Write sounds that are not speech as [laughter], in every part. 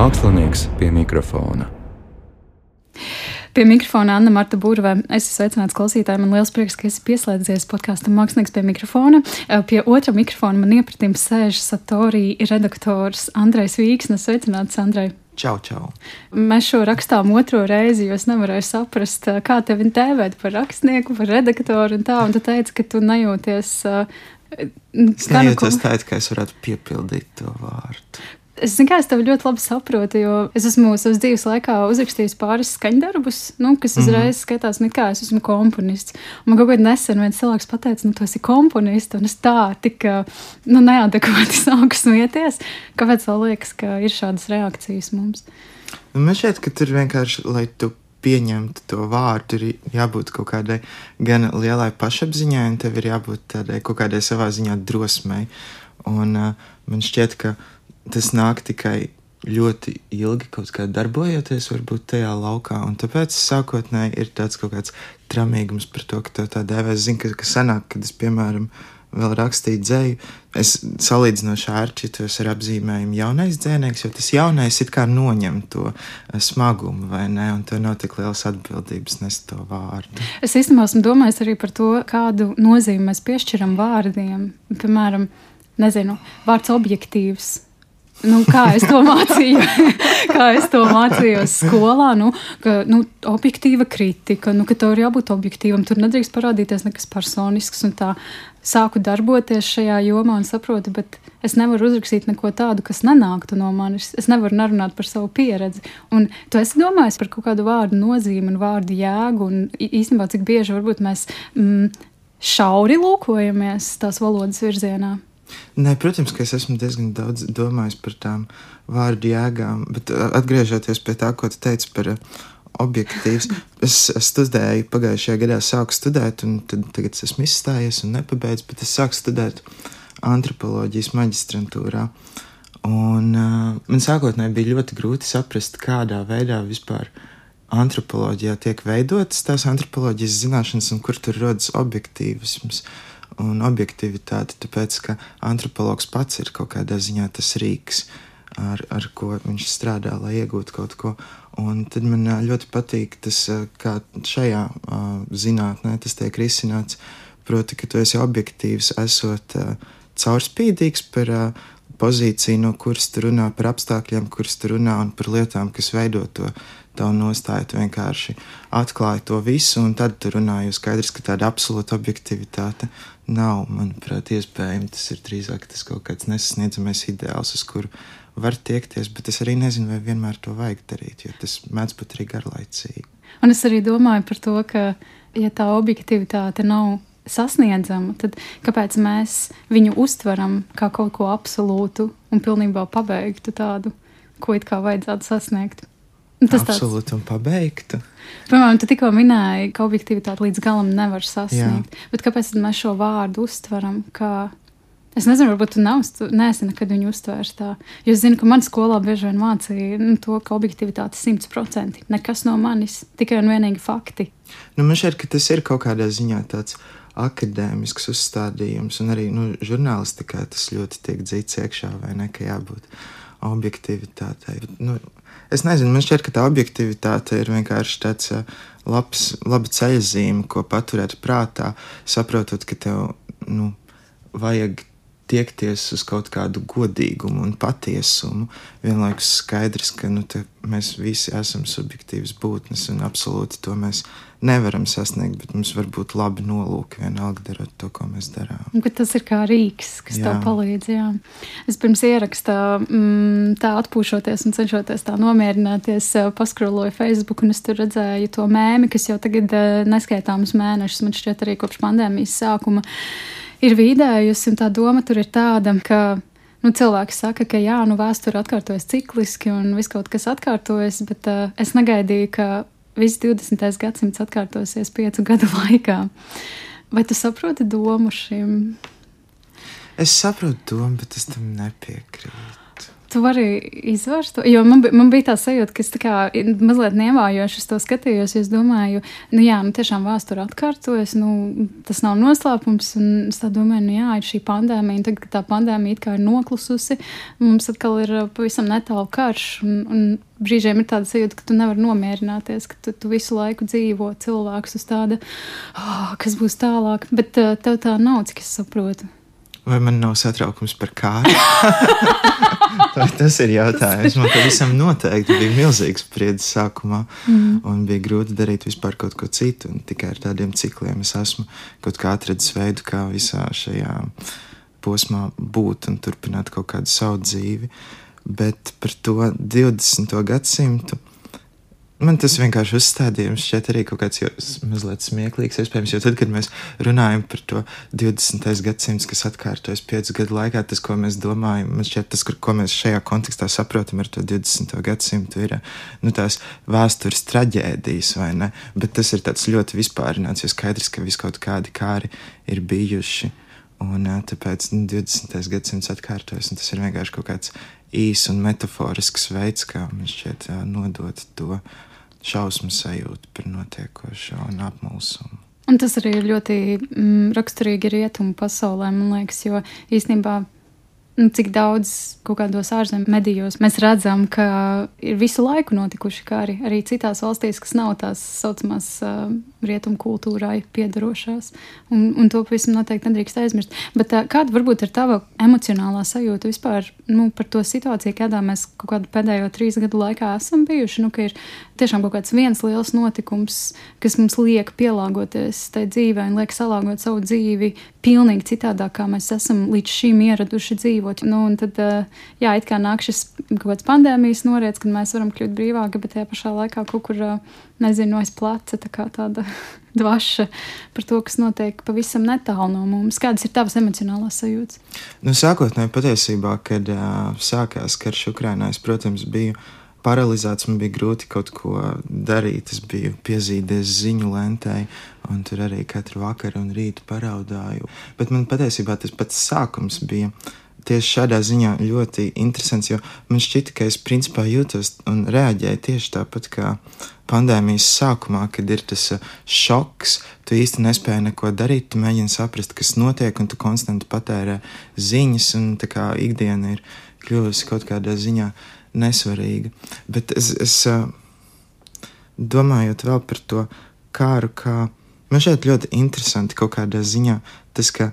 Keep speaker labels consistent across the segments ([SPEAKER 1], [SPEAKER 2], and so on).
[SPEAKER 1] Mākslinieks pie mikrofona.
[SPEAKER 2] Pie mikrofona Anna Marta Burvē. Es esmu sveicināts klausītājiem. Man liels prieks, ka esi pieslēdzies podkāstam Mākslinieks pie mikrofona. Pie otra mikrofona man iepratīm sēž Satorī redaktors Andrejs Vīksnes. Sveicināts, Andrej!
[SPEAKER 3] Čau, čau.
[SPEAKER 2] Mēs šo rakstām otro reizi, jo es nevarēju saprast, kā tevi tēvēt par rakstnieku, par redaktoru un tā. Un tu teici, ka tu nejūties.
[SPEAKER 3] Es nejūtos tā, ka es varētu piepildīt to vārdu.
[SPEAKER 2] Es zinu, es tevi ļoti labi saprotu, jo es esmu savas dzīves laikā uzrakstījis pāris skaņdarbus, nu, kas mhm. uzreiz mm -hmm. skatās, kā es esmu komponists. Un man kaut kādā nesen viens cilvēks pateica, nu, tu esi komponists, un es tā tik nu, neadekvāti [laughs] sāku smieties. Kāpēc man liekas, ka ir šādas reakcijas mums?
[SPEAKER 3] Nu, man šķiet, ka tur vienkārši, lai tu pieņemtu to vārdu, ir jābūt kaut kādai gan lielai pašapziņai, un tev ir jābūt tādai kaut kādai savā ziņā drosmei. Un uh, man šķiet, ka tas nāk tikai ļoti ilgi kaut kā darbojoties, varbūt tajā laukā. Un tāpēc sākotnēji ir tāds kaut kāds tramīgums par to, ka tev tā dēvē. Es zinu, ka, ka sanāk, kad es, piemēram, vēl rakstīju dzēju, es salīdzinoši ērķitos ar apzīmējumu jaunais dzēnieks, jo tas jaunais it kā noņem to eh, smagumu, vai ne, un tev nav tik liels atbildības nest to vārdu.
[SPEAKER 2] Es īstenībā esmu domājis arī par to, kādu nozīmi mēs piešķiram vārdiem. Piemēram, nezinu, vārds objektīvs Nu, kā es to mācīju? [laughs] kā es to mācījos skolā? Nu, ka, nu, objektīva kritika, nu, ka tev ir jābūt objektīvam. Tur nedrīkst parādīties nekas personisks. Sāku darboties šajā jomā un saprotu, bet es nevaru uzrakstīt neko tādu, kas nenāktu no manis. Es nevaru nerunāt par savu pieredzi. Un tu esi domājis par kaut kādu vārdu nozīmi un vārdu jēgu. Un īstenībā, cik bieži varbūt mēs mm, šauri lūkojamies tās valodas virzienā.
[SPEAKER 3] Nē, protams, ka es esmu diezgan daudz domājis par tām vārdu jēgām, bet atgriežoties pie tā, ko tu teici par objektīvs. [laughs] Es, studēju pagājušajā gadā, sāku studēt, un tad, tagad es esmu izstājies un nepabeidzu, bet es sāku studēt antropoloģijas maģistrantūrā. Un, uh, man sākotnēji bija ļoti grūti saprast, kādā veidā vispār antropoloģijā tiek veidotas tās antropoloģijas zināšanas un kur tur rodas objektīvisms. Uh, un objektivitāti, tāpēc ka antropologs pats ir kaut kādā ziņā tas rīks, ar, ar ko viņš strādā, lai iegūtu kaut ko. Un tad man ļoti patīk tas, kā šajā zinātnē tas tiek risināts. Proti, ka tu esi objektīvs, esot caurspīdīgs par pozīciju, no kuras tu runā par apstākļiem, kuras tu runā un par lietām, kas veido to tavu nostāju. Tu vienkārši atklāji to visu, un tad tu runāji. Skaidrs, ka tāda absolūta objektivitāte nav, manuprāt, iespējama. Tas ir drīzāk tas kaut kāds nesasniedzamais ideāls, uz kuru var tiekties, bet es arī nezinu, vai vienmēr to vajag darīt, jo tas mēdz būt arī garlaicīgi.
[SPEAKER 2] Un es arī domāju par to, ka, ja tā objektivitāte nav sasniedzama, tad kāpēc mēs viņu uztveram kā kaut ko absolūtu un pilnībā pabeigtu tādu, ko it kā vajadzētu sasniegt?
[SPEAKER 3] Tas absolūti un pabeigtu.
[SPEAKER 2] Piemēram, tu tikko minēji, ka objektivitāti līdz galam nevar sasniegt. Jā. Bet kāpēc mēs šo vārdu uztveram? Kā... Es nezinu, varbūt tu neesi nekad viņu uztvērs tā. Jo es zinu, ka manā skolā bieži vien mācīja nu, to, ka objektivitāte ir simtprocentīgi. Nekas no manis, tikai un vienīgi fakti.
[SPEAKER 3] Nu, man šķiet, ka tas ir kaut kādā ziņā tāds akadēmisks uzstādījums, un arī nu, žurnālistikā tas ļoti tiek dzīts iekšā, vai ne, ka jābūt objektivitātei. Nu, Es nezinu, man šķiet, ka tā objektivitāte ir vienkārši tāds labs, laba ceļzīme, ko paturēt prātā, saprotot, ka tev nu, vajag tiekties uz kaut kādu godīgumu un patiesumu. Vienlaikus skaidrs, ka nu, mēs visi esam subjektīvas būtnes un absolūti to mēs nevaram sasniegt, bet mums var būt labi nolūki vienalga darot to, ko mēs darām.
[SPEAKER 2] Tas ir kā rīks, kas jā. tev palīdz. Jā. Es pirms ierakstā mm, tā atpūšoties un cenšoties tā nomierināties, paskroloju Facebook un es tur redzēju to mēmi, kas jau tagad neskaitāmus mēnešus, man šķiet arī kopš pandēmijas sākuma ir vīdējusi, un tā doma tur ir tāda, ka nu, cilvēki saka, ka jā, nu, vēsture atkārtojas cikliski un viss kaut kas atkārtojas, bet uh, es negaidīju, ka viss 20. gadsimts atkārtosies piecu gadu [laughs] laikā. Vai tu saproti domu šim?
[SPEAKER 3] Es saprotu domu, bet es tam nepiekrītu.
[SPEAKER 2] Tu vari izvērst to. Jo man, man bija tā sajūta, ka es tā kā mazliet nievājoši to skatījos. Es domāju, nu jā, nu tiešām vēsture atkārtojas, nu tas nav noslēpums. Un es domāju, nu jā, ir šī pandēmija, un tagad, kad tā pandēmija it kā ir noklususi, mums atkal ir uh, pavisam netālu karš. Un, un brīžiem ir tāda sajūta, ka tu nevari nomierināties, ka tu, tu visu laiku dzīvo cilvēks uz tāda, oh, kas būs tālāk. Bet uh, tev tā nav, cik es saprotu.
[SPEAKER 3] Vai man nav satraukums par kāru? [laughs] tas ir jautājums. Man pavisam noteikti bija milzīgs spriedzes sākumā, mm. un bija grūti darīt vispār kaut ko citu. Un tikai ar tādiem cikliem es esmu kaut kā atradis veidu, kā visā šajā posmā būt un turpināt kaut kādu savu dzīvi. Bet par to 20. gadsimtu Man tas vienkārši uzstādījums šķiet arī kaut kāds mazliet smieklīgs. Iespējams, jo tad, kad mēs runājam par to 20. gadsimtu, kas atkārtojas piecu gadu laikā, tas, ko mēs domājam, man šķiet, tas, ko mēs šajā kontekstā saprotam ar to 20. gadsimtu, ir nu, tās vēstures traģēdijas, vai ne? Bet tas ir tāds ļoti vispārināts, jo skaidrs, ka vis kaut kādi kāri ir bijuši. Un tāpēc nu, 20. gadsimts atkārtojas, un tas ir vienkārši kaut kāds īs un metaforisks veids, kā man šķiet nodot to šausmu sajūtu par notiekošo un apmulsumu.
[SPEAKER 2] Un tas arī ir ļoti mm, raksturīgi rietumu pasaulē, man liekas, jo īstenībā nu, cik daudz kaut kādos ārzemju medijos mēs redzam, ka ir visu laiku notikuši kari arī citās valstīs, kas nav tās saucamās uh, rietumu kultūrai piedarošās. Un, un to pavisam noteikti nedrīkst aizmirst. Bet kāda varbūt ir tava emocionālā sajūta vispār nu, par to situāciju, kādā mēs kaut kādu pēdējo trīs gadu laikā esam bijuši? Nu, ka ir tiešām kaut kāds viens liels notikums, kas mums liek pielāgoties tai dzīvē un liek salāgot savu dzīvi pilnīgi citādāk, kā mēs esam līdz šim ieraduši dzīvot. Nu, un tad, jā, it kā nāk šis kaut kāds pandēmijas noriets, kad mēs varam kļūt brīvāki, bet tajā pašā laikā kaut kur, nezinu, aiz pleca tā kā tāda [laughs] dvaša par to, kas notiek pavisam netālu no mums. Kādas ir tavas emocionālās sajūtas?
[SPEAKER 3] Nu, sākotnēji patiesībā, kad uh, sākās karš Ukrainā, es, protams, biju paralizēts, man bija grūti kaut ko darīt. Es biju piezīmējis ziņu lentei, un tur arī katru vakaru un rītu paraudāju. Bet man patiesībā tas pats sākums bija. Tieši šādā ziņā ļoti interesants, jo man šķita, ka es principā jūtos un reaģēju tieši tāpat kā pandēmijas sākumā, kad ir tas uh, šoks, tu īsti nespēji neko darīt, tu mēģini saprast, kas notiek, un tu konstanti patērē ziņas, un tā kā ikdiena ir kļuvusi kaut kādā ziņā uh, nesvarīga. Bet es, es domājot vēl par to kāru, kā man šeit ļoti interesanti kaut kādā ziņā tas, ka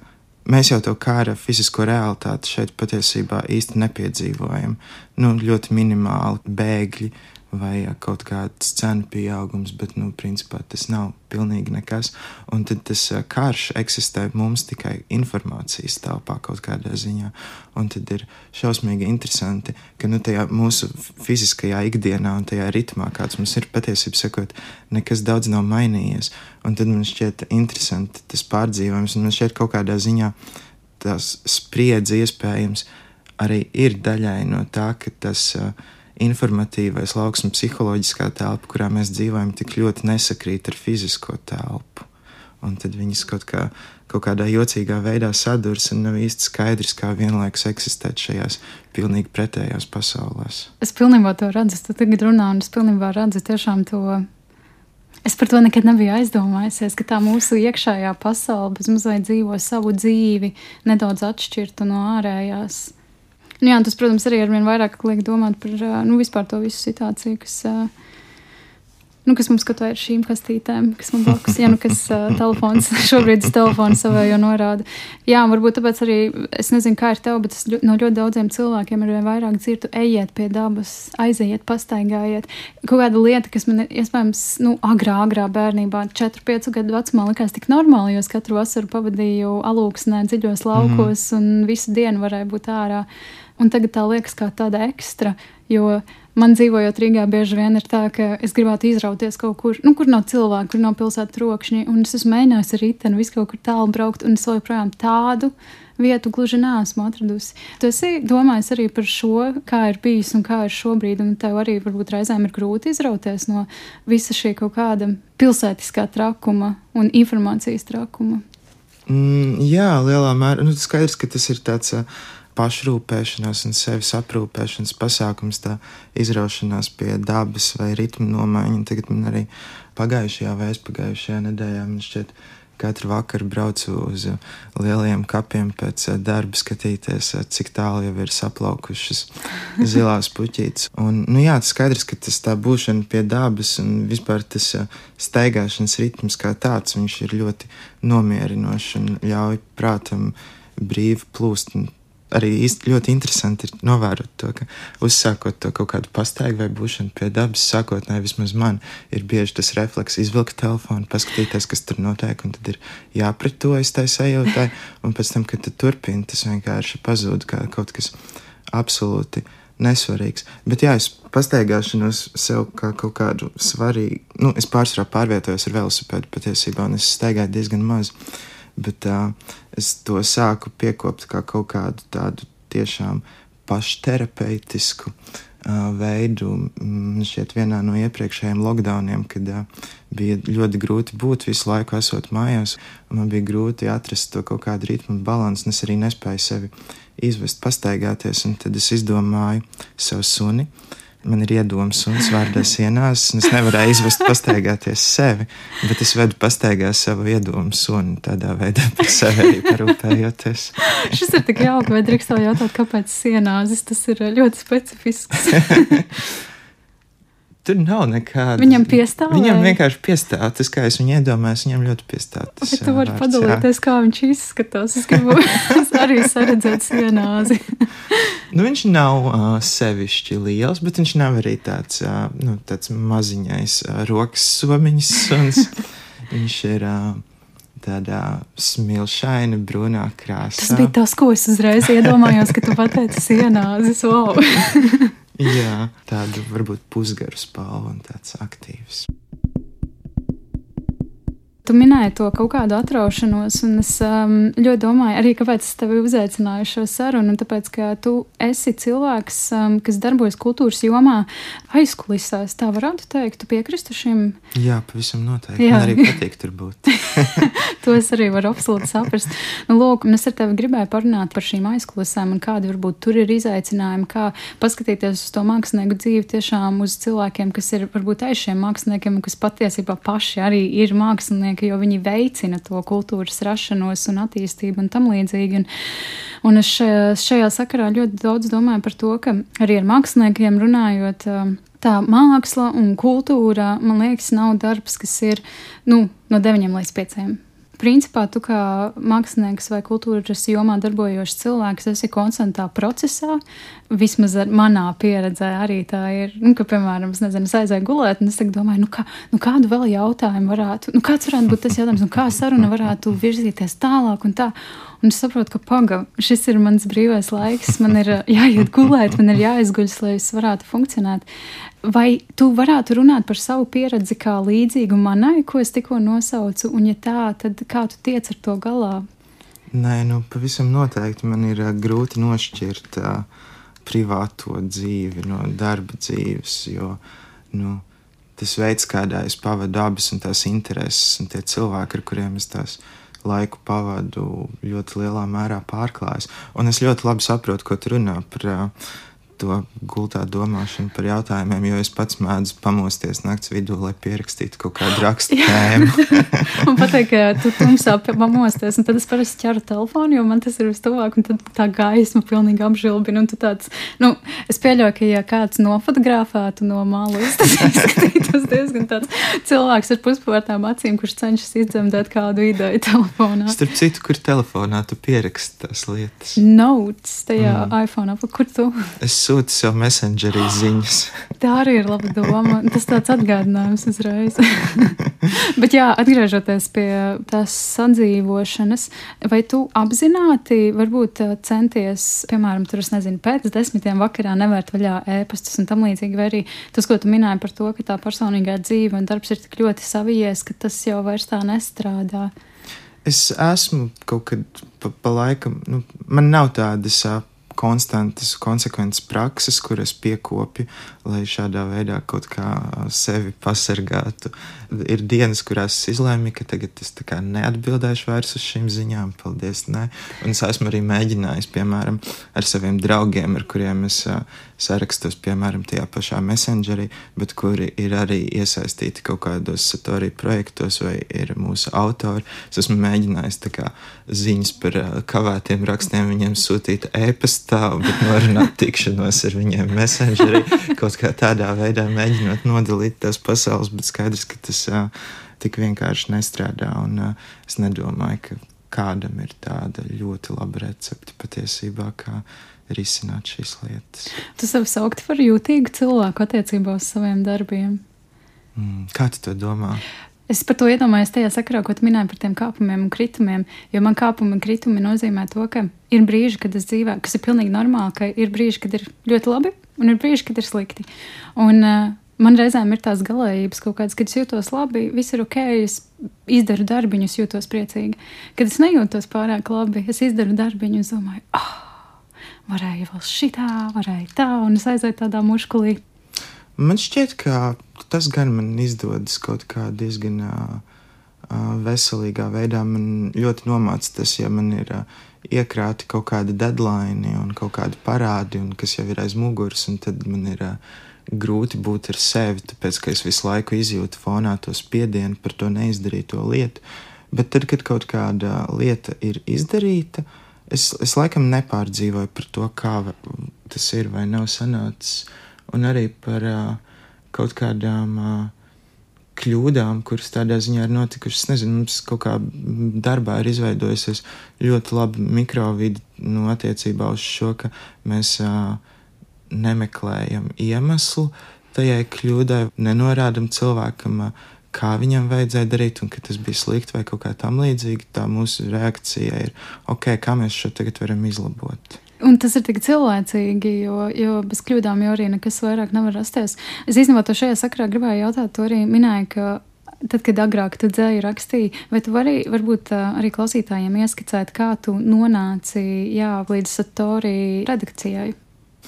[SPEAKER 3] mēs jau to kāra fizisko realitāti šeit patiesībā īsti nepiedzīvojam. Nu, ļoti minimāli bēgļi vai kaut kāds cenu pieaugums, bet, nu, principā tas nav pilnīgi nekas. Un tad tas karš eksistē mums tikai informācijas telpā kaut kādā ziņā. Un tad ir šausmīgi interesanti, ka, nu, tajā mūsu fiziskajā ikdienā un tajā ritmā, kāds mums ir patiesībā sakot, nekas daudz nav mainījies. Un tad man šķiet interesanti tas pārdzīvojums, un man šķiet kaut kādā ziņā tās spriedzi iespējams arī ir daļai no tā, ka tas uh, informatīvais lauks un psiholoģiskā telpa, kurā mēs dzīvojam, tik ļoti nesakrīt ar fizisko telpu. Un tad viņas kaut, kā, kaut kādā jocīgā veidā sadurs un nav īsti skaidrs, kā vienlaikus eksistēt šajās pilnīgi pretējās pasaulēs.
[SPEAKER 2] Es pilnībā to redzu, tu tagad runā, un es pilnībā redzu tiešām to. Es par to nekad nebiju aizdomājusies, ka tā mūsu iekšējā pasaule bezmazliet dzīvo savu dzīvi, nedaudz atšķirtu no ārējās. Nu, jā, tas, protams, arī ar vien vairāk liek domāt par nu, vispār to visu situāciju, kas, nu, kas mums skatā ir šīm kastītēm, kas man blakus, ja nu kas telefons, [laughs] šobrīd tas telefons savējo norāda. Jā, varbūt tāpēc arī, es nezinu, kā ir tev, bet es no ļoti daudziem cilvēkiem ar vien vairāk dzirdu, ejiet pie dabas, aiziet, pastaigājiet. Kaut kāda lieta, kas man iespējams, nu, agrā, agrā bērnībā, 4-5 gadu vecumā likās tik normāli, jo es katru vasaru pavadīju alūksnē, dziļos laukos mm. un visu dienu varēju būt ārā. Un tagad tā liekas kā tāda ekstra, jo man dzīvojot Rīgā, bieži vien ir tā, ka es gribētu izrauties kaut kur, nu, kur nav cilvēku, kur nav pilsētas trokšņi, un es esmu mēģinājis ar riteni visu kaut kur tālu braukt, un es joprojām tādu vietu gluži nesmu atradusi. Tu esi domājis arī par šo, kā ir bijis un kā ir šobrīd, un tev arī varbūt reizēm ir grūti izrauties no visa šī kaut kāda pilsētiskā trakuma un informācijas trakuma.
[SPEAKER 3] Mm, jā, lielā mērā. Nu, skaidrs, ka tas ir tāds. Uh, pašrūpēšanās un sevis aprūpēšanas pasākums, tā izraušanās pie dabas vai ritmu nomaiņa. Tagad man arī pagājušajā vai aizpagājušajā nedēļā man šķiet, katru vakaru braucu uz lieliem kapiem pēc darba, skatīties, cik tālu jau ir saplaukušas [laughs] zilās puķītes. Un, nu jā, tas skaidrs, ka tas tā būšana pie dabas un vispār tas staigāšanas ritms kā tāds, viņš ir ļoti nomierinošs un ļauj prātam brīvi plūst arī īsti ļoti interesanti ir novērot to, ka uzsākot to kaut kādu pastaigu vai būšanu pie dabas, sākotnēji vismaz man ir bieži tas refleks izvilkt telefonu, paskatīties, kas tur notiek, un tad ir jāpretojas tai sajūtai, un pēc tam, kad tu turpini, tas vienkārši pazūd kā kaut kas absolūti nesvarīgs. Bet jā, es pastaigāšanos sev kā kaut kādu svarīgu, nu, es pārsvarā pārvietojos ar velosipēdu patiesībā, un es staigāju diezgan maz. Uh, bet uh, es to sāku piekopt kā kaut kādu tādu tiešām pašterapeitisku uh, veidu. Man šķiet, vienā no iepriekšējiem lockdowniem, kad uh, bija ļoti grūti būt visu laiku esot mājās, man bija grūti atrast to kaut kādu ritmu un balansu, un es arī nespēju sevi izvest, pastaigāties, un tad es izdomāju savu suni. Uh, man ir iedoms un vārdā sienās, un es nevarēju izvest pastaigāties sevi, bet es vedu pastaigā savu iedomu suni tādā veidā par sevi arī parūpējoties.
[SPEAKER 2] Šis ir tik jauki, vai drīkst vēl jautāt, kāpēc sienāzes tas ir ļoti specifisks. [laughs]
[SPEAKER 3] Tur nav nekāda.
[SPEAKER 2] Viņam piestāv.
[SPEAKER 3] Viņam vienkārši piestāv. Tas, kā es viņu iedomājos, viņam ļoti piestāv. Tas,
[SPEAKER 2] Bet tu vari padalīties, jā. kā viņš izskatās. Es gribu [laughs] arī saredzēt sienāzi. [laughs]
[SPEAKER 3] nu, viņš nav uh, sevišķi liels, bet viņš nav arī tāds, uh, nu, tāds maziņais uh, rokas somiņas suns. [laughs] viņš ir. Uh, tādā smilšaina, brūnā krāsā.
[SPEAKER 2] Tas bija tas, ko es uzreiz iedomājos, kad tu pateici sienāzes. Wow.
[SPEAKER 3] Jā, [laughs] tādu varbūt pusgaru spālu un tāds aktīvs.
[SPEAKER 2] Tu minēji to kaut kādu atraušanos, un es um, ļoti domāju, arī kāpēc es tevi uzaicināju šo sarunu. Tāpēc, ka tu esi cilvēks, um, kas darbojas kultūras jomā, aizkulisēs. Tā varētu teikt, tu piekristu šim?
[SPEAKER 3] Jā, pavisam noteikti. Jā. Man arī patīk tur būt. [laughs]
[SPEAKER 2] to es arī varu absolūti saprast. Nu, lūk, es ar tevi gribēju parunāt par šīm aizkulisēm un kādi varbūt tur ir izaicinājumi, kā paskatīties uz to mākslinieku dzīvi tiešām uz cilvēkiem, kas ir varbūt aiz šiem māksliniekiem un kas patiesībā paši arī ir mākslinieki mākslinieki, jo viņi veicina to kultūras rašanos un attīstību un tam līdzīgi. Un, un es šajā, šajā sakarā ļoti daudz domāju par to, ka arī ar māksliniekiem runājot. Um, tā māksla un kultūra, man liekas, nav darbs, kas ir nu, no 9 līdz 5 principā tu kā mākslinieks vai kultūras jomā darbojošs cilvēks esi konstantā procesā. Vismaz manā pieredzē arī tā ir. Nu, ka, piemēram, es, nezinu, es aizēju gulēt, un es domāju, nu, kā, nu, kādu vēl jautājumu varētu, nu, kāds varētu būt tas jautājums, un kā saruna varētu virzīties tālāk un tā. Un es saprotu, ka pagaidi, šis ir mans brīvais laiks, man ir jāiet gulēt, man ir jāizguļas, lai es varētu funkcionēt. Vai tu varētu runāt par savu pieredzi kā līdzīgu manai, ko es tikko nosaucu, un ja tā, tad kā tu tiec ar to galā?
[SPEAKER 3] Nē, nu, pavisam noteikti man ir uh, grūti nošķirt uh, privāto dzīvi no darba dzīves, jo nu, tas veids, kādā es pavadu abas un tās intereses, un tie cilvēki, ar kuriem es tās laiku pavadu, ļoti lielā mērā pārklājas. Un es ļoti labi saprotu, ko tu runā par. Uh, to gultā domāšanu par jautājumiem, jo es pats mēdzu pamosties naktas vidū, lai pierakstītu kaut kādu rakstu tēmu. [laughs]
[SPEAKER 2] un pateikt, ka tu tumsā pamosties, un tad es parasti ķeru telefonu, jo man tas ir vistuvāk, un tad tā gaisma pilnīgi apžilbina. Un tu tāds, nu, es pieļauju, ka ja kāds nofotografētu no malas, [laughs] tas izskatītos diezgan tāds cilvēks ar puspavērtām acīm, kurš cenšas izdzemdēt kādu ideju telefonā.
[SPEAKER 3] Starp citu, kur telefonā tu pieraksti tās lietas?
[SPEAKER 2] Notes tajā mm. iPhone, kur tu?
[SPEAKER 3] Es sūti sev messengerī [gasps] ziņas.
[SPEAKER 2] Tā arī ir laba doma. Tas tāds atgādinājums uzreiz. [laughs] Bet, jā, atgriežoties pie tās sadzīvošanas, vai tu apzināti varbūt uh, centies, piemēram, tur, es nezinu, pēc desmitiem vakarā nevērt vaļā ēpastus un tam līdzīgi, vai arī tas, ko tu minēji par to, ka tā personīgā dzīve un darbs ir tik ļoti savijies, ka tas jau vairs tā nestrādā.
[SPEAKER 3] Es esmu kaut kad pa, pa laikam, nu, man nav tādas konstantas, konsekventas prakses, kuras piekopju, lai šādā veidā kaut kā sevi pasargātu. Ir dienas, kurās es izlēmu, ka tagad es neatbildēšu vairs uz šīm ziņām, paldies. Ne. Un es esmu arī mēģinājis, piemēram, ar saviem draugiem, ar kuriem es uh, sarakstos, piemēram, tajā pašā messengerī, bet kuri ir arī iesaistīti kaut kādos satorī projektos vai ir mūsu autori. Es esmu mēģinājis kā, ziņas par uh, kavētiem rakstiem viņiem sūtīt e-pastā, bet norunāt tikšanos ar viņiem messengerī, kaut kā tādā veidā mēģinot nodalīt tās pasaules, bet skaidrs, ka tas uh, tik vienkārši nestrādā, un es nedomāju, ka kādam ir tāda ļoti laba recepte patiesībā, kā risināt šīs lietas.
[SPEAKER 2] Tu sev saukti par jūtīgu cilvēku attiecībā uz saviem darbiem.
[SPEAKER 3] Mm, kā tu to domā?
[SPEAKER 2] Es par to iedomājos tajā sakarā, ko tu minēji par tiem kāpumiem un kritumiem. Jo man kāpumi un kritumi nozīmē to, ka ir brīži, kad es dzīvoju, kas ir pilnīgi normāli, ka ir brīži, kad ir ļoti labi un ir brīži, kad ir slikti. Un, uh, Man reizēm ir tās galējības, kaut kādas, kad es jūtos labi, viss ir ok, es izdaru darbiņu, es jūtos priecīgi. Kad es nejūtos pārāk labi, es izdaru darbiņu un domāju, ah, oh, varēja vēl šitā, varēja tā, un es aizēju tādā muškulī.
[SPEAKER 3] Man šķiet, ka tas gan man izdodas kaut kā diezgan uh, veselīgā veidā. Man ļoti nomāca tas, ja man ir uh, iekrāti kaut kādi deadline un kaut kādi parādi, un kas jau ir aiz muguras, un tad man ir. Uh, grūti būt ar sevi, tāpēc ka es visu laiku izjūtu fonā to spiedienu par to neizdarīto lietu. Bet tad, kad kaut kāda lieta ir izdarīta, es, es laikam nepārdzīvoju par to, kā tas ir vai nav sanācis, un arī par uh, kaut kādām uh, kļūdām, kuras tādā ziņā ir notikušas. Es nezinu, mums kaut kā darbā ir izveidojusies ļoti laba mikrovide nu, attiecībā uz šo, ka mēs uh, nemeklējam iemeslu tajai kļūdai, nenorādam cilvēkam. Kā viņam vajadzēja darīt, un ka tas bija slikti vai kaut kā tam līdzīga, tā mūsu reakcija ir, ok, kā mēs šo tagad varam izlabot.
[SPEAKER 2] Un tas ir tik cilvēcīgi, jo, jo bez kļūdām jau arī nekas vairāk nevar rasties. Es īstenībā to šajā sakrā gribēju jautāt, to arī minēju, ka tad, kad agrāk tu dzēji rakstīji, vai tu vari varbūt arī klausītājiem ieskicēt, kā tu nonāci jā, līdz Satori redakcijai?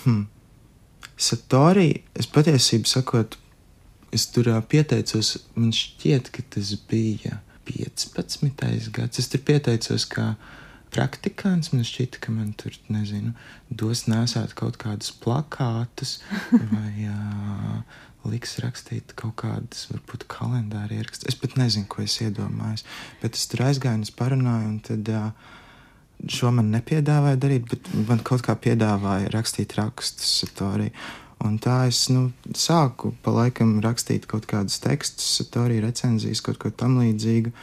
[SPEAKER 3] Hmm. Satori, es patiesībā sakot, es tur pieteicos, man šķiet, ka tas bija 15. gads. Es tur pieteicos kā praktikants. Man šķiet, ka man tur, nezinu, dos nesāt kaut kādus plakātus [laughs] vai uh, liks rakstīt kaut kādas, varbūt, kalendāra ierakstus. Es pat nezinu, ko es iedomājos. Bet es tur aizgāju un es parunāju, un tad. Uh, Šo man nepiedāvāja darīt, bet man kaut kā piedāvāja rakstīt rakstus. Satoriju. Un tā es nu, sāku pa laikam rakstīt kaut kādus tekstus, arī recenzijas, kaut ko tam līdzīgu,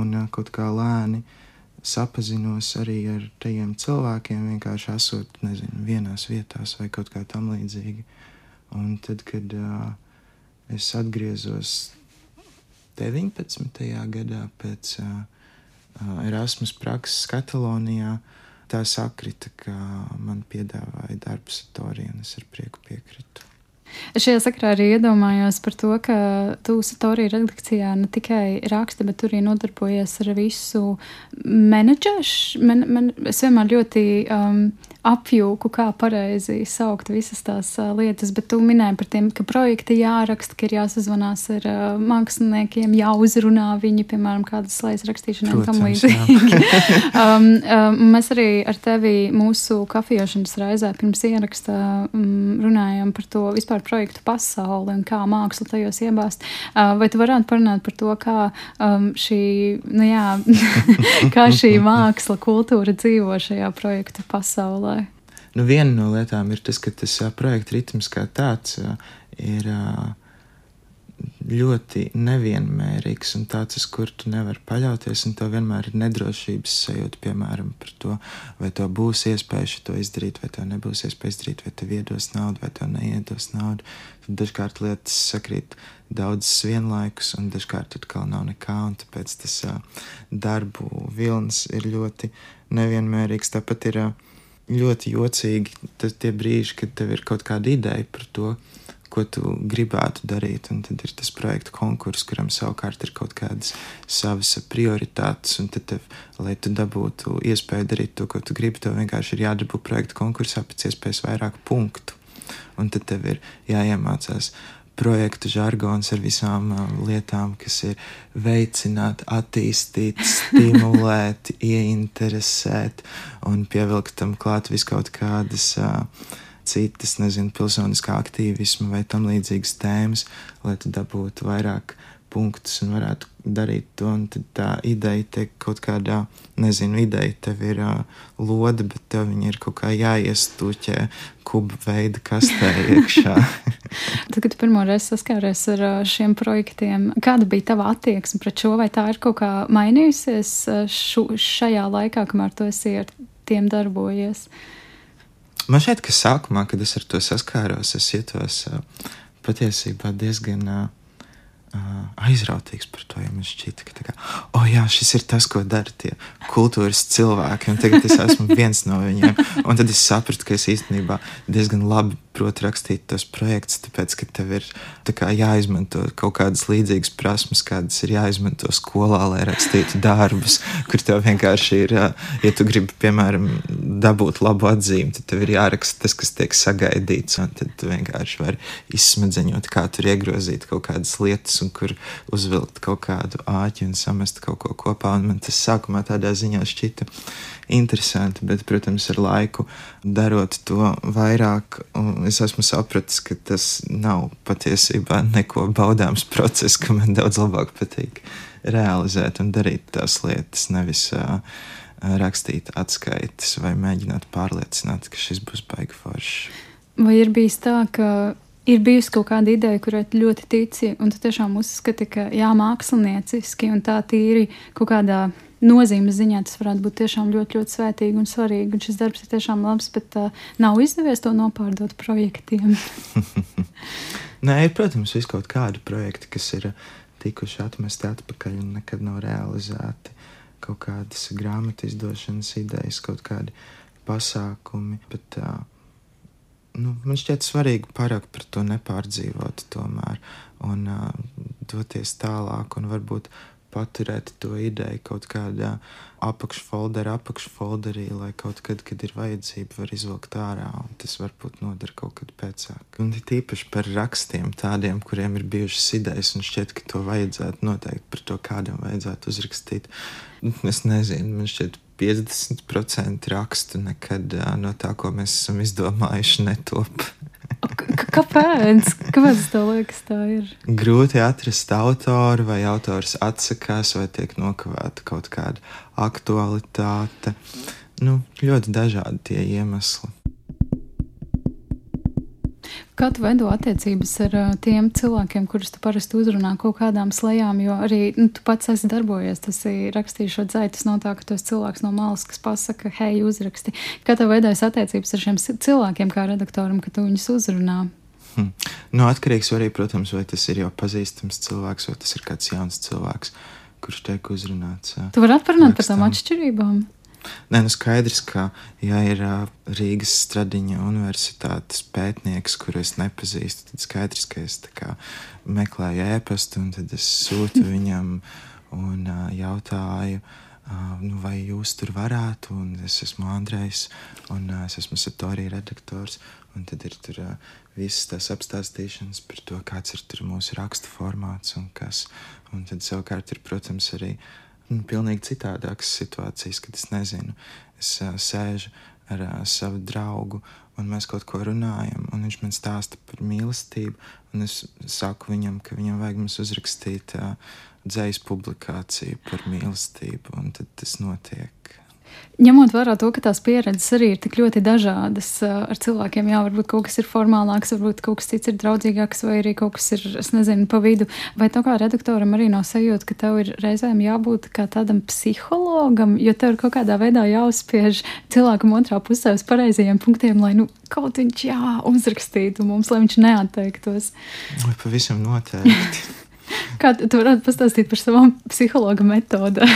[SPEAKER 3] un kaut kā lēni sapazinos arī ar tajiem cilvēkiem, vienkārši esot, nezinu, vienās vietās vai kaut kā tam līdzīgi. Un tad, kad uh, es atgriezos 19. gadā pēc uh, Erasmus prakses Katalonijā, tā sakrita, ka man piedāvāja darbu es ar prieku piekritu.
[SPEAKER 2] Es šajā sakarā arī iedomājos par to, ka tu Satorija redakcijā ne tikai raksti, bet arī nodarbojies ar visu menedžēšanu. Men, men, es vienmēr ļoti um, apjūku, kā pareizi saukt visas tās uh, lietas, bet tu minēji par tiem, ka projekti jāraksta, ka ir jāsazvanās ar uh, māksliniekiem, jāuzrunā viņi, piemēram, kādas slēdz rakstīšanai un tam līdzīgi. [laughs] um, um, mēs arī ar tevi mūsu kafijas reizē pirms ieraksta um, runājām par to vispār projektu pasauli un kā mākslu tajos iebāzt. Vai tu varētu parunāt par to, kā um, šī, nu jā, [laughs] kā šī māksla, kultūra dzīvo šajā projektu pasaulē?
[SPEAKER 3] Nu, viena no lietām ir tas, ka tas uh, projekta ritms kā tāds uh, ir uh, ļoti nevienmērīgs un tāds, uz kur tu nevari paļauties, un tev vienmēr ir nedrošības sajūta, piemēram, par to, vai to būs iespēja to izdarīt, vai to nebūs iespēja izdarīt, vai tev iedos naudu, vai tev neiedos naudu. Tad dažkārt lietas sakrīt daudzas vienlaikus, un dažkārt atkal nav nekā, un tāpēc tas uh, darbu vilnis ir ļoti nevienmērīgs. Tāpat ir uh, ļoti jocīgi tie brīži, kad tev ir kaut kāda ideja par to, ko tu gribētu darīt. Un tad ir tas projektu konkurss, kuram savukārt ir kaut kādas savas prioritātes. Un tad, tev, lai tu dabūtu iespēju darīt to, ko tu gribi, tev vienkārši ir jādabū projektu konkursā pēc iespējas vairāk punktu. Un tad tev ir jāiemācās projektu žargons ar visām uh, lietām, kas ir veicināt, attīstīt, [laughs] stimulēt, ieinteresēt un pievilkt tam klāt viskaut kādas uh, citas, nezinu, pilsoniskā aktīvisma vai tam līdzīgas tēmas, lai tu dabūtu vairāk punktus un varētu darīt to. Un tad tā ideja te kaut kādā, nezinu, ideja tev ir uh, lode, bet tev viņa ir kaut kā jāiestūķē kuba veida kastē iekšā. [laughs]
[SPEAKER 2] tad, kad pirmo reizi saskāries ar šiem projektiem, kāda bija tava attieksme pret šo, vai tā ir kaut kā mainījusies šu, šajā laikā, kamēr tu esi ar tiem darbojies?
[SPEAKER 3] Man šķiet, ka sākumā, kad es ar to saskāros, es jutos uh, patiesībā diezgan uh, uh, aizrautīgs par to. Ja man šķita, ka kā, oh, jā, šis ir tas, ko dara tie kultūras cilvēki, un tagad es esmu viens no viņiem. Un tad es sapratu, ka es īstenībā diezgan labi protu rakstīt tos projektus, tāpēc, ka tev ir kā, jāizmanto kaut kādas līdzīgas prasmes, kādas ir jāizmanto skolā, lai rakstītu darbus, kur tev vienkārši ir, ja tu gribi, piemēram, dabūt labu atzīmi, tad tev ir jāraksta tas, kas tiek sagaidīts, un tad tu vienkārši vari izsmadzeņot, kā tur iegrozīt kaut kādas lietas, un kur uzvilkt kaut kādu āķi un samest kaut ko kopā, un man tas sākumā tādā ziņā šķita interesanti, bet, protams, ar laiku darot to vairāk, es esmu sapratis, ka tas nav patiesībā neko baudāms [laughs] process, ka man daudz labāk patīk realizēt un darīt tās lietas, nevis uh, rakstīt atskaites vai mēģināt pārliecināt, ka šis būs baigi foršs.
[SPEAKER 2] Vai ir bijis tā, ka ir bijusi kaut kāda ideja, kurai ļoti tici, un tu tiešām uzskati, ka jā, mākslinieciski un tā tīri kaut kādā nozīmes ziņā tas varētu būt tiešām ļoti, ļoti svētīgi un svarīgi. Un šis darbs ir tiešām labs, bet uh, nav izdevies to nopārdot projektiem. [laughs]
[SPEAKER 3] Nē, ir, protams, vis kaut kādi projekti, kas ir tikuši atmesti atpakaļ un nekad nav realizēti. Kaut kādas grāmatu izdošanas idejas, kaut kādi pasākumi. Bet, uh, nu, man šķiet svarīgi pārāk par to nepārdzīvot tomēr un uh, doties tālāk un varbūt paturēt to ideju kaut kādā apakšfolderā, apakšfolderī, lai kaut kad, kad ir vajadzība, var izvilkt ārā, un tas varbūt noder kaut kad pēcāk. Un it īpaši par rakstiem tādiem, kuriem ir bijušas idejas, un šķiet, ka to vajadzētu noteikti par to kādam vajadzētu uzrakstīt. Es nezinu, man šķiet, 50% rakstu nekad no tā, ko mēs esam izdomājuši, netop.
[SPEAKER 2] Kāpēc? Kāpēc tev liekas, tā ir?
[SPEAKER 3] Grūti atrast autoru, vai autors atsakās, vai tiek nokavēta kaut kāda aktualitāte. Nu, ļoti dažādi tie iemesli.
[SPEAKER 2] Kā tu veido attiecības ar uh, tiem cilvēkiem, kurus tu parasti uzrunā kaut kādām slēgām? Jo arī nu, tu pats esi darbojies, tas ir rakstījis šo dzēju. Tas nav tā, ka tu esi cilvēks no malas, kas pasaka, hei, uzraksti. Kā tev veidojas attiecības ar šiem cilvēkiem, kā redaktoram, kad tu viņus uzrunā?
[SPEAKER 3] Hmm. Nu, atkarīgs arī, protams, vai tas ir jau pazīstams cilvēks, vai tas ir kāds jauns cilvēks, kurš tiek uzrunāts.
[SPEAKER 2] Tu vari atparunāt par tām atšķirībām?
[SPEAKER 3] Nē, nu skaidrs, ka, ja ir Rīgas Stradiņa universitātes pētnieks, kuru es nepazīstu, tad skaidrs, ka es kā, meklēju ēpastu un tad es sūtu [laughs] viņam un uh, jautāju. Uh, nu, vai jūs tur varētu, un es esmu Andrejs, un uh, es esmu Satorija redaktors, un tad ir tur uh, visas tās apstāstīšanas par to, kāds ir mūsu raksta formāts un kas. Un tad savukārt ir, protams, arī uh, nu, pilnīgi citādākas situācijas, kad es nezinu, es uh, sēžu ar uh, savu draugu, un mēs kaut ko runājam, un viņš man stāsta par mīlestību, un es saku viņam, ka viņam vajag mums uzrakstīt uh, dzējas publikāciju par mīlestību, un tad tas notiek.
[SPEAKER 2] Ņemot vērā to, ka tās pieredzes arī ir tik ļoti dažādas ar cilvēkiem, jā, varbūt kaut kas ir formālāks, varbūt kaut kas cits ir draudzīgāks, vai arī kaut kas ir, es nezinu, pa vidu. Vai tev kā redaktoram arī nav sajūta, ka tev ir reizēm jābūt kā tādam psihologam, jo tev ir kaut kādā veidā jāuzspiež cilvēkam otrā pusē uz pareizajiem punktiem, lai nu, kaut viņš jā, uzrakstītu mums, lai viņš neatteiktos.
[SPEAKER 3] Vai pavisam noteikti. [laughs] [laughs]
[SPEAKER 2] Kā tu varētu pastāstīt par savām psihologa metodēm? [laughs]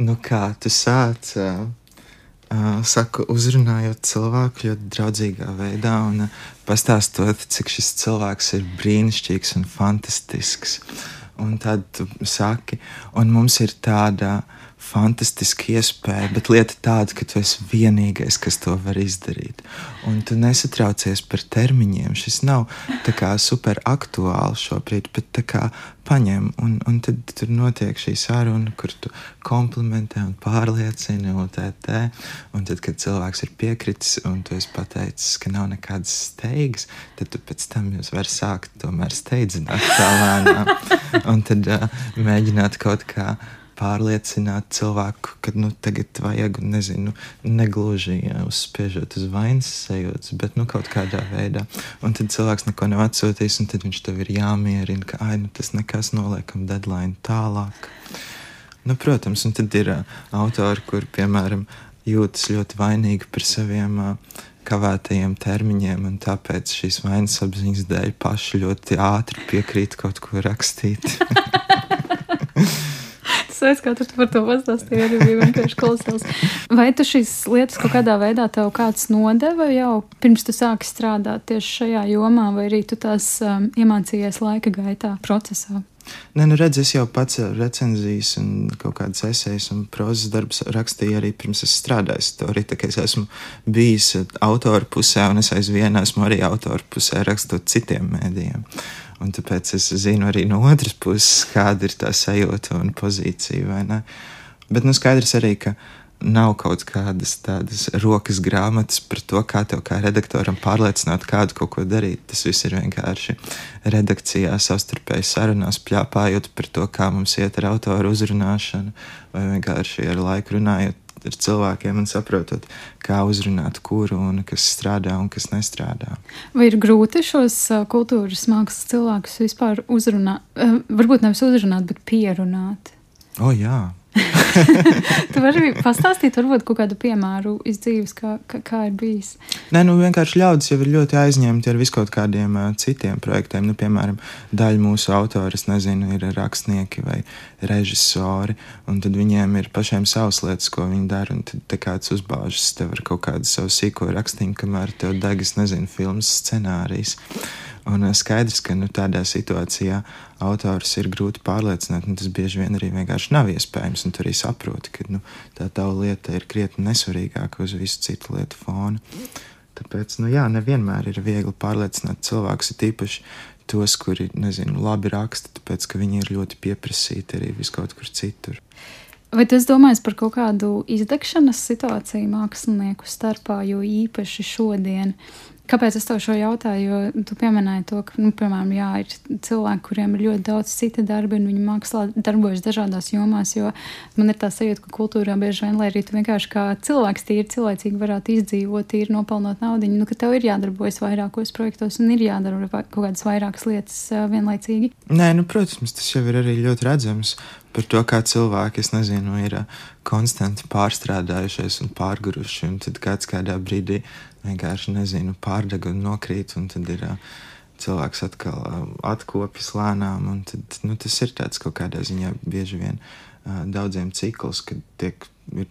[SPEAKER 3] nu, kā tu sāc uh, uh, saku, uzrunājot cilvēku ļoti draudzīgā veidā un uh, pastāstot, cik šis cilvēks ir brīnišķīgs un fantastisks. Un tad tu saki, un mums ir tāda uh, fantastiska iespēja, bet lieta tāda, ka tu esi vienīgais, kas to var izdarīt. Un tu nesatraucies par termiņiem. Šis nav super aktuāls šobrīd, bet tā kā paņem, un, un tad tur notiek šī saruna, kur tu komplimentē un pārliecini UTT. Un tad, kad cilvēks ir piekritis un tu esi pateicis, ka nav nekādas steigas, tad tu pēc tam jūs varat sākt tomēr steidzināt tā lēnām. Un tad uh, mēģināt kaut kā pārliecināt cilvēku, ka nu, tagad vajag, nezinu, negluži ja, uzspiežot uz vainas sajūtas, bet nu, kaut kādā veidā. Un tad cilvēks neko nav atsūtījis, un tad viņš tev ir jāmierina, ka ai, nu, tas nekas noliekam deadline tālāk. Nu, protams, un tad ir uh, autori, kur, piemēram, jūtas ļoti vainīgi par saviem uh, kavētajiem termiņiem, un tāpēc šīs vainas apziņas dēļ paši ļoti ātri piekrīt kaut ko rakstīt. [laughs]
[SPEAKER 2] Sveiks, kā tu par to pastāstīji, arī bija vienkārši klausās. Vai tu šīs lietas kaut kādā veidā tev kāds nodeva jau pirms tu sāki strādāt tieši šajā jomā, vai arī tu tās um, iemācījies laika gaitā procesā?
[SPEAKER 3] Nē, nu redz, es jau pats recenzijas un kaut kādas esejas un prozas darbus rakstīju arī pirms es strādāju storī. Tā kā es esmu bijis autora pusē un es aizvien esmu arī autora pusē rakstot citiem mēdījiem. Un tāpēc es zinu arī no otras puses, kāda ir tā sajūta un pozīcija. Bet nu, skaidrs arī, ka nav kaut kādas tādas rokas grāmatas par to, kā tev kā redaktoram pārliecināt kādu kaut ko darīt. Tas viss ir vienkārši redakcijā, savstarpēji sarunās, pļāpājot par to, kā mums iet ar autoru uzrunāšanu, vai vienkārši ar laiku runājot ar cilvēkiem un saprotot, kā uzrunāt kuru un kas strādā un kas nestrādā.
[SPEAKER 2] Vai ir grūti šos kultūras mākslas cilvēkus vispār uzrunāt, varbūt nevis uzrunāt, bet pierunāt?
[SPEAKER 3] O, jā.
[SPEAKER 2] Tu vari pastāstīt, varbūt kādu piemēru iz dzīves, kā, kā, kā ir bijis.
[SPEAKER 3] Nē, nu vienkārši ļaudis jau ir ļoti aizņemti ar viskaut kādiem uh, citiem projektiem. Nu, piemēram, daļa mūsu autori, nezinu, ir rakstnieki vai režisori, un tad viņiem ir pašiem savas lietas, ko viņi dara, un tad kāds uzbāžas tev ar kaut kādu savu sīko rakstīnu, kamēr tev degas, nezinu, filmas scenārijs. Un eh, skaidrs, ka nu, tādā situācijā autors ir grūti pārliecināt, un tas bieži vien arī vienkārši nav iespējams. Tur arī saproti, ka nu, tā tava lieta ir krietni nesvarīgāka uz visu citu lietu fona. Tāpēc, nu jā, nevienmēr ir viegli pārliecināt cilvēkus, ir tīpaši tos, kuri, nezinu, labi raksta, tāpēc, ka viņi ir ļoti pieprasīti arī viskaut kur citur.
[SPEAKER 2] Vai tas domājas par kaut kādu izdegšanas situāciju mākslinieku starpā, jo īpaši šodien Kāpēc es tev šo jautāju? Jo tu pieminēji to, ka, nu, piemēram, jā, ir cilvēki, kuriem ir ļoti daudz cita darba, un viņi mākslā darbojas dažādās jomās. Jo man ir tā sajūta, ka kultūrā bieži vien, lai arī tu vienkārši kā cilvēks tīri cilvēcīgi varētu izdzīvot, tīri nopelnot naudu, nu, ka tev ir jādarbojas vairākos projektos un ir jādara kaut kādas vairākas lietas vienlaicīgi.
[SPEAKER 3] Nē, nu, protams, tas jau ir arī ļoti redzams par to, kā cilvēki, nezinu, ir konstanti pārstrādājušies un pārguruši, un tad kāds kādā brīdī vienkārši nezinu, pārdeg un nokrīt, un tad ir uh, cilvēks atkal uh, atkopjas lēnām. Tad, nu, tas ir tāds kaut kādā ziņā bieži vien uh, daudziem cikls, kad tiek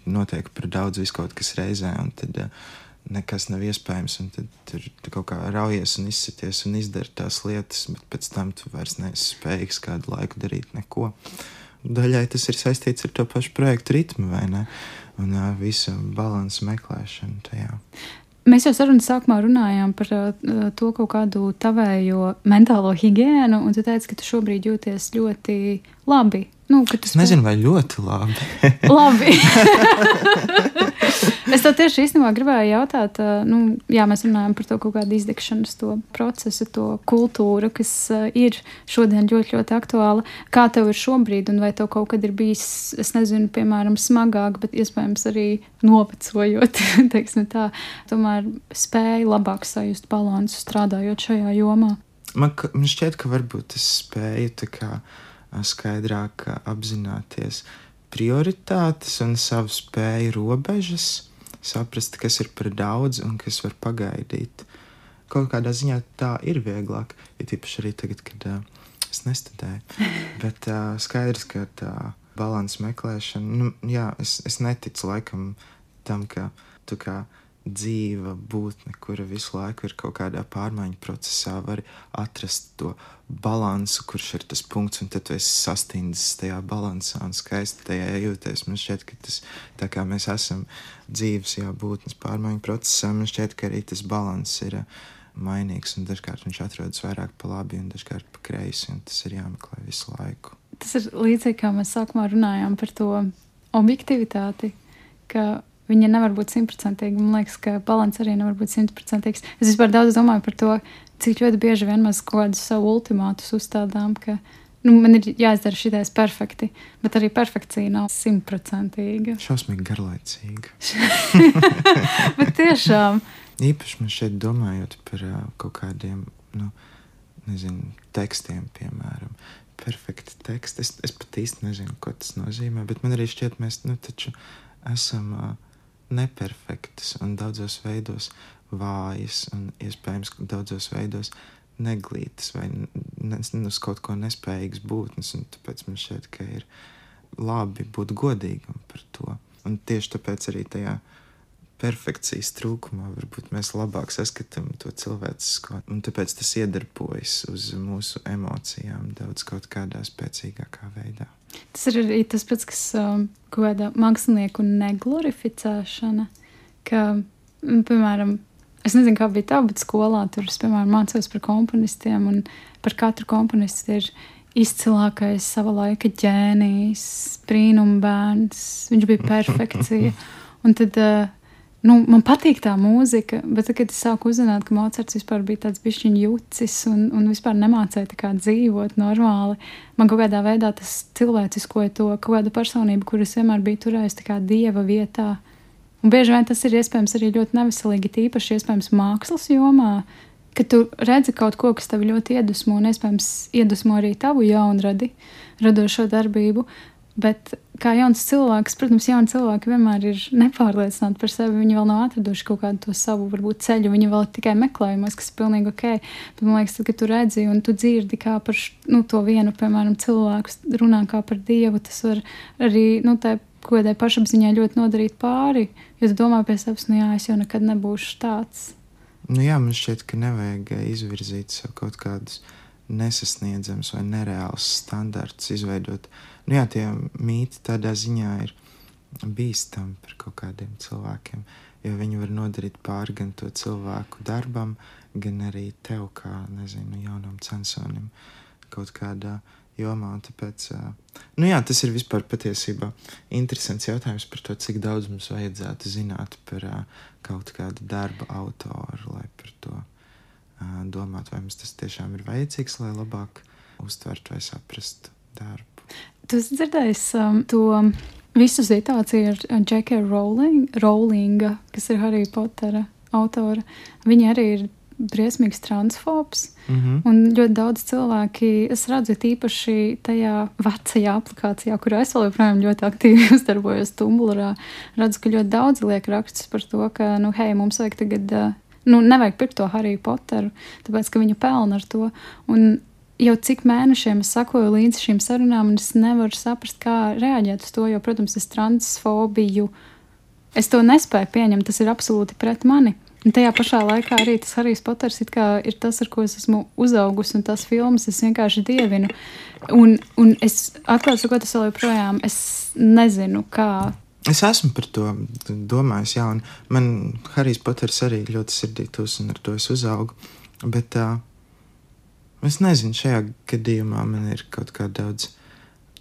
[SPEAKER 3] notiek par daudz viskaut kas reizē, tad uh, nekas nav iespējams, un tad tur kaut kā raujies un izsities un izdara tās lietas, bet pēc tam tu vairs neesi spējīgs kādu laiku darīt neko. Daļai tas ir saistīts ar to pašu projektu ritmu, vai ne? Un uh, visu balansu meklēšanu tajā.
[SPEAKER 2] Mēs jau sarunas sākumā runājām par uh, to kaut kādu tavējo mentālo higiēnu, un tu teici, ka tu šobrīd jūties ļoti labi. Nu,
[SPEAKER 3] es nezinu, vai ļoti labi. [laughs]
[SPEAKER 2] labi. [laughs] es tev tieši īstenībā gribēju jautāt, nu, jā, mēs runājam par to kaut kādu izdegšanas to procesu, to kultūru, kas ir šodien ļoti, ļoti aktuāla. Kā tev ir šobrīd, un vai tev kaut kad ir bijis, es nezinu, piemēram, smagāk, bet iespējams arī novecojot, [laughs] teiksim tā, tomēr spēja labāk sajust balansu strādājot šajā jomā?
[SPEAKER 3] Man, man šķiet, ka varbūt es spēju tā kā skaidrāk apzināties prioritātes un savu spēju robežas, saprast, kas ir par daudz un kas var pagaidīt. Kaut kādā ziņā tā ir vieglāk, ja tīpaši arī tagad, kad uh, es nestudēju. [laughs] Bet uh, skaidrs, ka tā balanss meklēšana, nu, jā, es, es neticu laikam tam, ka tu kā dzīva būtne, kura visu laiku ir kaut kādā pārmaiņu procesā, var atrast to balansu, kurš ir tas punkts, un tad tu esi sastindzis tajā balansā un skaisti tajā jūties. Man šķiet, ka tas, tā kā mēs esam dzīves, jā, būtnes pārmaiņu procesā, man šķiet, ka arī tas balans ir uh, mainīgs, un dažkārt viņš atrodas vairāk pa labi un dažkārt pa kreisi, un tas ir jāmeklē visu laiku.
[SPEAKER 2] Tas ir līdzīgi, kā mēs sākumā runājām par to objektivitāti, ka viņa nevar būt simtprocentīga. Man liekas, ka balans arī nevar būt simtprocentīgs. Es vispār daudz domāju par to, cik ļoti bieži vien mēs kaut kādus savu ultimātus uzstādām, ka nu, man ir jāizdara šitais perfekti, bet arī perfekcija nav simtprocentīga.
[SPEAKER 3] Šausmīgi garlaicīga. [laughs]
[SPEAKER 2] bet tiešām.
[SPEAKER 3] Īpaši man šeit domājot par uh, kaut kādiem, nu, nezinu, tekstiem, piemēram. Perfekti teksti. Es, es pat īsti nezinu, ko tas nozīmē, bet man arī šķiet, mēs nu, taču esam uh, neperfektas un daudzos veidos vājas un iespējams daudzos veidos neglītas vai uz kaut ko nespējīgas būtnes. Tāpēc man šķiet, ka ir labi būt godīgam par to. Un tieši tāpēc arī tajā perfekcijas trūkumā varbūt mēs labāk saskatām to cilvēcisko, un tāpēc tas iedarbojas uz mūsu emocijām daudz kaut kādā spēcīgākā veidā.
[SPEAKER 2] Tas ir arī tas pats, kas um, kaut kāda mākslinieku neglorificēšana, ka, piemēram, es nezinu, kā bija tā, bet skolā tur es, piemēram, mācījos par komponistiem, un par katru komponistu ir izcilākais sava laika ģēnijs, brīnumbērns, viņš bija [laughs] perfekcija. Un tad uh, nu, man patīk tā mūzika, bet tad, kad es sāku uzzināt, ka Mocards vispār bija tāds bišķiņu jucis un, un vispār nemācīja kā dzīvot normāli, man kaut kādā veidā tas cilvēciskoja to kaut kādu personību, kuras vienmēr bija turējusi kā dieva vietā. Un bieži vien tas ir iespējams arī ļoti neveselīgi, tīpaši iespējams mākslas jomā, ka tu redzi kaut ko, kas tev ļoti iedvesmo, un iespējams iedvesmo arī tavu jaunradi, radošo darbību. Bet kā jauns cilvēks, protams, jauni cilvēki vienmēr ir nepārliecināti par sevi. Viņi vēl nav atraduši kaut kādu to savu varbūt, ceļu. Viņi vēl tikai meklējumos, kas ir pilnīgi ok. Bet man liekas, tad, kad tu redzi un tu dzirdi, kā par nu, to vienu, piemēram, cilvēku runā kā par dievu, tas var arī nu, tā kaut kādai pašapziņai ļoti nodarīt pāri. Jo tu domā pie sevis, nu jā, es jau nekad nebūšu tāds.
[SPEAKER 3] Nu jā, man šķiet, ka nevajag izvirzīt sev kaut kādus nesasniedzams vai nereāls standarts izveidot. Nu, jā, tie mīti tādā ziņā ir bīstami par kaut kādiem cilvēkiem, jo viņi var nodarīt pāri gan to cilvēku darbam, gan arī tev, kā nezinu, jaunam censonim kaut kādā jomā. Tāpēc, nu jā, tas ir vispār patiesībā interesants jautājums par to, cik daudz mums vajadzētu zināt par kaut kādu darba autoru, lai par to domāt, vai mums tas tiešām ir vajadzīgs, lai labāk uztvertu vai saprastu darbu.
[SPEAKER 2] Tu esi dzirdējis um, to visu situāciju ar Džeku Rowling, Rowlinga, kas ir Harry Pottera autora. Viņa arī ir briesmīgs transfobs. Mm -hmm. Un ļoti daudz cilvēki, es redzu, īpaši tajā vecajā aplikācijā, kurā es vēl joprojām ļoti aktīvi [laughs] uzdarbojos Tumblrā, redzu, ka ļoti daudz liek rakstus par to, ka, nu, hei, mums vajag tagad uh, nu, nevajag pirkt to Hariju Poteru, tāpēc ka viņa pelna ar to. Un jau cik mēnešiem es sakoju līdzi šīm sarunām, un es nevaru saprast, kā reaģēt uz to, jo, protams, es transfobiju, es to nespēju pieņemt, tas ir absolūti pret mani. Un tajā pašā laikā arī tas Harijs Poters ir tas, ar ko es esmu uzaugusi, un tās filmas es vienkārši dievinu. Un, un es atklāti sakot, es vēl joprojām es nezinu, kā
[SPEAKER 3] Es esmu par to domājis, jā, un man Harijs Poters arī ļoti sirdītos, un ar to es uzaugu. Bet uh, es nezinu, šajā gadījumā man ir kaut kā daudz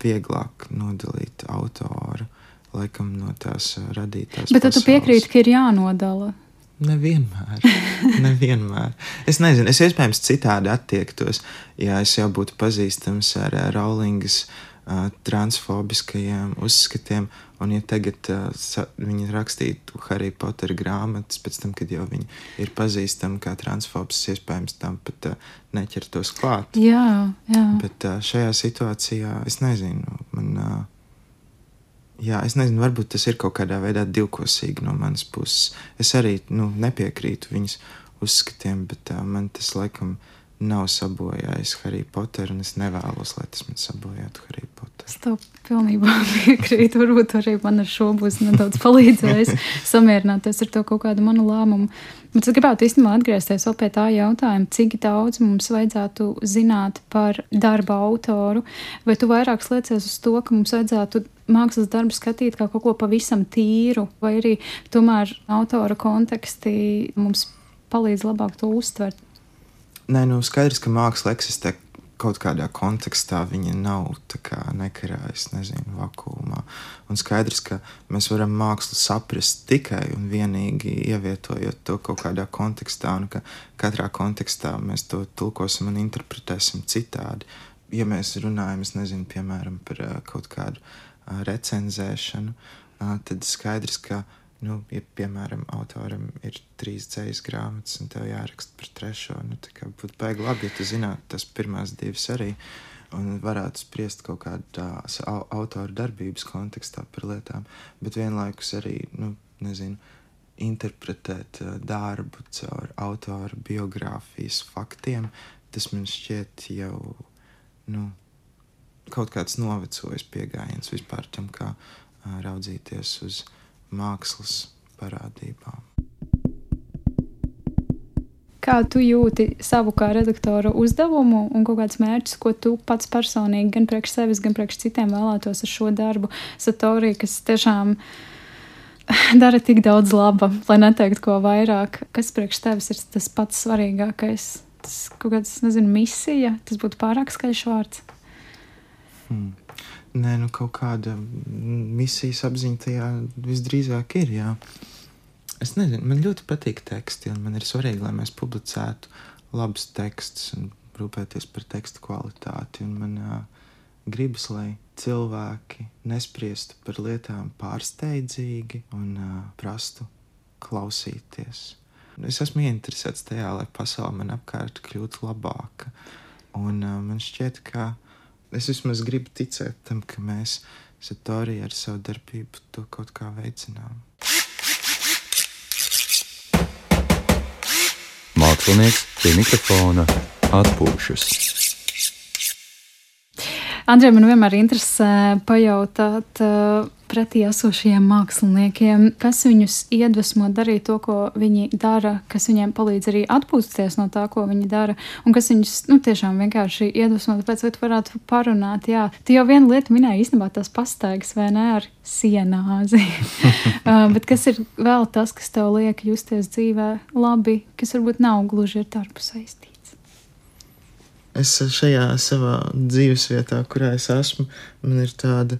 [SPEAKER 3] vieglāk nodalīt autoru, laikam no tās uh, radītās.
[SPEAKER 2] Bet tu piekrīti, ka ir jānodala.
[SPEAKER 3] Nevienmēr. [laughs] Nevienmēr. Es nezinu, es iespējams citādi attiektos, ja es jau būtu pazīstams ar Rowlingas uh, transfobiskajiem uzskatiem Un, ja tagad uh, viņi rakstītu Harry Potter grāmatas, pēc tam, kad jau viņi ir pazīstami kā transfobs, iespējams, tam pat uh, neķertos klāt.
[SPEAKER 2] Jā, jā.
[SPEAKER 3] Bet uh, šajā situācijā es nezinu. Man, uh, jā, es nezinu, varbūt tas ir kaut kādā veidā divkosīgi no manas puses. Es arī nu, nepiekrītu viņas uzskatiem, bet uh, man tas laikam nav sabojājis Harry Potteru, un es nevēlos, lai tas man sabojātu Harry Potteru.
[SPEAKER 2] Es tev pilnībā [laughs] piekrītu. Varbūt arī man ar šo būs nedaudz [laughs] palīdzējis samierināties ar to kaut kādu manu lēmumu. Bet es gribētu īstenībā atgriezties pie tā jautājuma, cik daudz mums vajadzētu zināt par darba autoru. Vai tu vairāk sliecies uz to, ka mums vajadzētu mākslas darbu skatīt kā kaut ko pavisam tīru, vai arī tomēr autora konteksti mums palīdz labāk to uztvert?
[SPEAKER 3] Nē, nu skaidrs, ka māksla eksistē kaut kādā kontekstā viņa nav nekarājusi, nezinu, vakumā. Un skaidrs, ka mēs varam mākslu saprast tikai un vienīgi ievietojot to kaut kādā kontekstā, un ka katrā kontekstā mēs to tulkosim un interpretēsim citādi. Ja mēs runājam, nezinu, piemēram, par uh, kaut kādu uh, recenzēšanu, uh, tad skaidrs, ka Nu, ja, piemēram, autoram ir trīs dzīslas grāmatas, un tev jāraksta par trešo, nu, tad būtu baigi labi, ja tu zinātu tas pirmās divas arī, un varētu spriest kaut kādā autora darbības kontekstā par lietām, bet vienlaikus arī, nu, nezinu, interpretēt uh, darbu caur autora biogrāfijas faktiem, tas man šķiet jau, nu, kaut kāds novecojis pieejams vispār tam, kā uh, raudzīties uz viņa mākslas parādībām.
[SPEAKER 2] Kā tu jūti savu kā redaktora uzdevumu un kāds mērķis, ko tu pats personīgi, gan priekš sevis, gan priekš citiem vēlētos ar šo darbu, Satorī, kas tiešām [laughs] dara tik daudz laba, lai neteiktu ko vairāk. Kas priekš tevis ir tas pats svarīgākais? Tas kaut kāds, nezinu, misija, tas būtu pārāk skaļš vārds.
[SPEAKER 3] Hmm. Nē, nu kaut kāda misijas apziņa tajā visdrīzāk ir. Jā. Es nezinu, man ļoti patīk teksti, un man ir svarīgi, lai mēs publicētu labus tekstus un rūpēties par tekstu kvalitāti. Un man uh, gribas, lai cilvēki nespriestu par lietām pārsteidzīgi un uh, prastu klausīties. Es esmu ieinteresēts tajā, lai pasaule man apkārt kļūtu labāka. Un uh, man šķiet, ka es vismaz gribu ticēt tam, ka mēs Satorī ar savu darbību to kaut kā veicinām.
[SPEAKER 1] Mākslinieks pie mikrofona atpūšas.
[SPEAKER 2] Andrej, man vienmēr interesē pajautāt uh, pretī esošajiem māksliniekiem, kas viņus iedvesmo darīt to, ko viņi dara, kas viņiem palīdz arī atpūsties no tā, ko viņi dara, un kas viņus nu, tiešām vienkārši iedvesmo. Tāpēc, lai tu varētu parunāt, jā, tu jau vienu lietu minēji īstenībā tās pastaigas vai ne ar sienāzi. uh, [laughs] [laughs] bet kas ir vēl tas, kas tev liek justies dzīvē labi, kas varbūt nav gluži ar darbu saistīts?
[SPEAKER 3] Es šajā savā dzīvesvietā, kurā es esmu, man ir tāda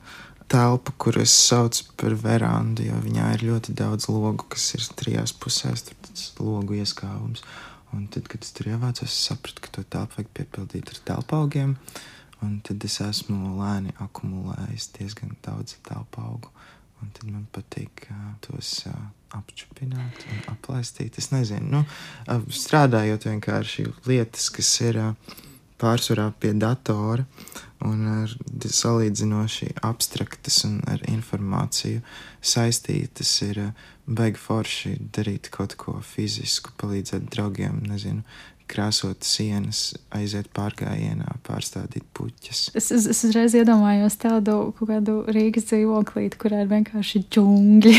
[SPEAKER 3] telpa, kuru es saucu par verandu, jo viņā ir ļoti daudz logu, kas ir trijās pusēs, tur tas logu ieskāvums. Un tad, kad es tur ievācos, es sapratu, ka to telpu vajag piepildīt ar telpu augiem. Un tad es esmu lēni akumulējis diezgan daudz telpu augu. Un tad man patīk uh, tos uh, apčupināt un aplaistīt. Es nezinu, nu, uh, strādājot vienkārši lietas, kas ir. Uh, pārsvarā pie datora un ar salīdzinoši abstraktas un ar informāciju saistītas ir eh, baigi forši darīt kaut ko fizisku, palīdzēt draugiem, nezinu, krāsot sienas, aiziet pārgājienā, pārstādīt puķus.
[SPEAKER 2] Es, es, es uzreiz iedomājos tādu kaut kādu Rīgas dzīvoklīti, kurā ir vienkārši džungļi.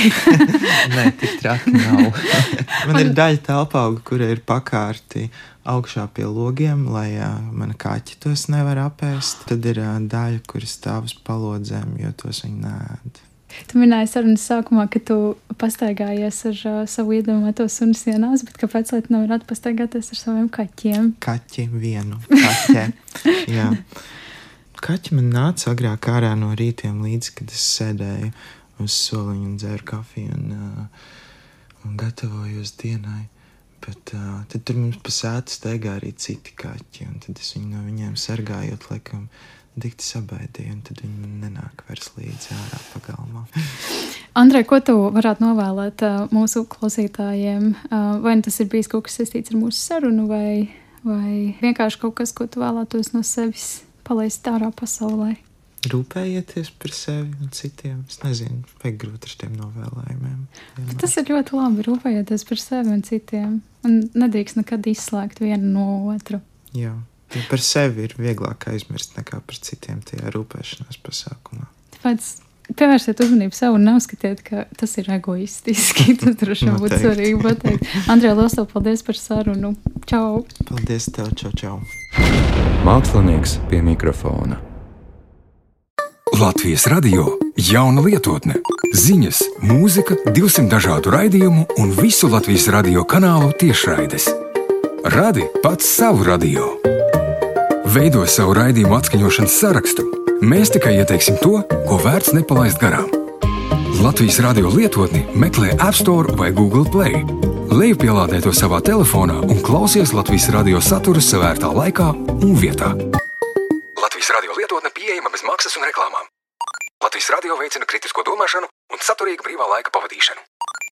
[SPEAKER 2] [laughs]
[SPEAKER 3] Nē, tik traki nav. [laughs] Man ir daļa telpā, kur ir pakārti augšā pie logiem, lai uh, mana kaķi tos nevar apēst. Tad ir uh, daļa, kur stāv uz palodzēm, jo tos viņi nēd.
[SPEAKER 2] Tu minēji sarunas sākumā, ka tu pastaigājies ar uh, savu iedomāto sunu sienās, bet kāpēc lai tu nevarētu pastaigāties ar saviem kaķiem?
[SPEAKER 3] Kaķi vienu. Kaķē. [laughs] Jā. Kaķi man nāca agrāk ārā no rītiem līdz, kad es sēdēju uz soliņa un dzēru kafiju un, uh, un gatavojos dienai. Bet uh, tad tur mums pa sētu steigā arī citi kaķi, un tad es viņu no viņiem sargājot, laikam, dikti sabaidīju, un tad viņi man nenāk vairs līdzi ārā pagalmā. [laughs]
[SPEAKER 2] Andrej, ko tu varētu novēlēt uh, mūsu klausītājiem? Uh, vai nu tas ir bijis kaut kas saistīts ar mūsu sarunu, vai, vai vienkārši kaut kas, ko tu vēlētos no sevis palaist ārā pasaulē?
[SPEAKER 3] Rūpējieties par sevi un citiem. Es nezinu, vai grūti ar tiem novēlējumiem.
[SPEAKER 2] Vienmēr. Tas ir ļoti labi. Rūpējieties par sevi un citiem. Un nedrīkst nekad izslēgt vienu no otru.
[SPEAKER 3] Jā. Ja par sevi ir vieglāk aizmirst nekā par citiem tajā rūpēšanās pasākumā.
[SPEAKER 2] Tāpēc pievērsiet uzmanību sev un neuzskatiet, ka tas ir egoistiski. [laughs] Tas droši vien būtu svarīgi pateikt. Andrejā, liels tev paldies par sarunu. Čau!
[SPEAKER 3] Paldies, tev, čau, čau!
[SPEAKER 1] Mākslinieks pie mikrofona.
[SPEAKER 4] Latvijas radio jauna lietotne, ziņas, mūzika, 200 dažādu raidījumu un visu Latvijas radio kanālu tiešraides. Radi pats savu radio. Veido savu raidījumu atskaņošanas sarakstu. Mēs tikai ieteiksim to, ko vērts nepalaist garām. Latvijas radio lietotni meklē App Store vai Google Play. Lejupielādē to savā telefonā un klausies Latvijas radio saturu savērtā laikā un vietā. Latvijas radio lietotne pieejama bez maksas un reklāmām. Latvijas radio veicina kritisko domāšanu un saturīgu brīvā laika pavadīšanu.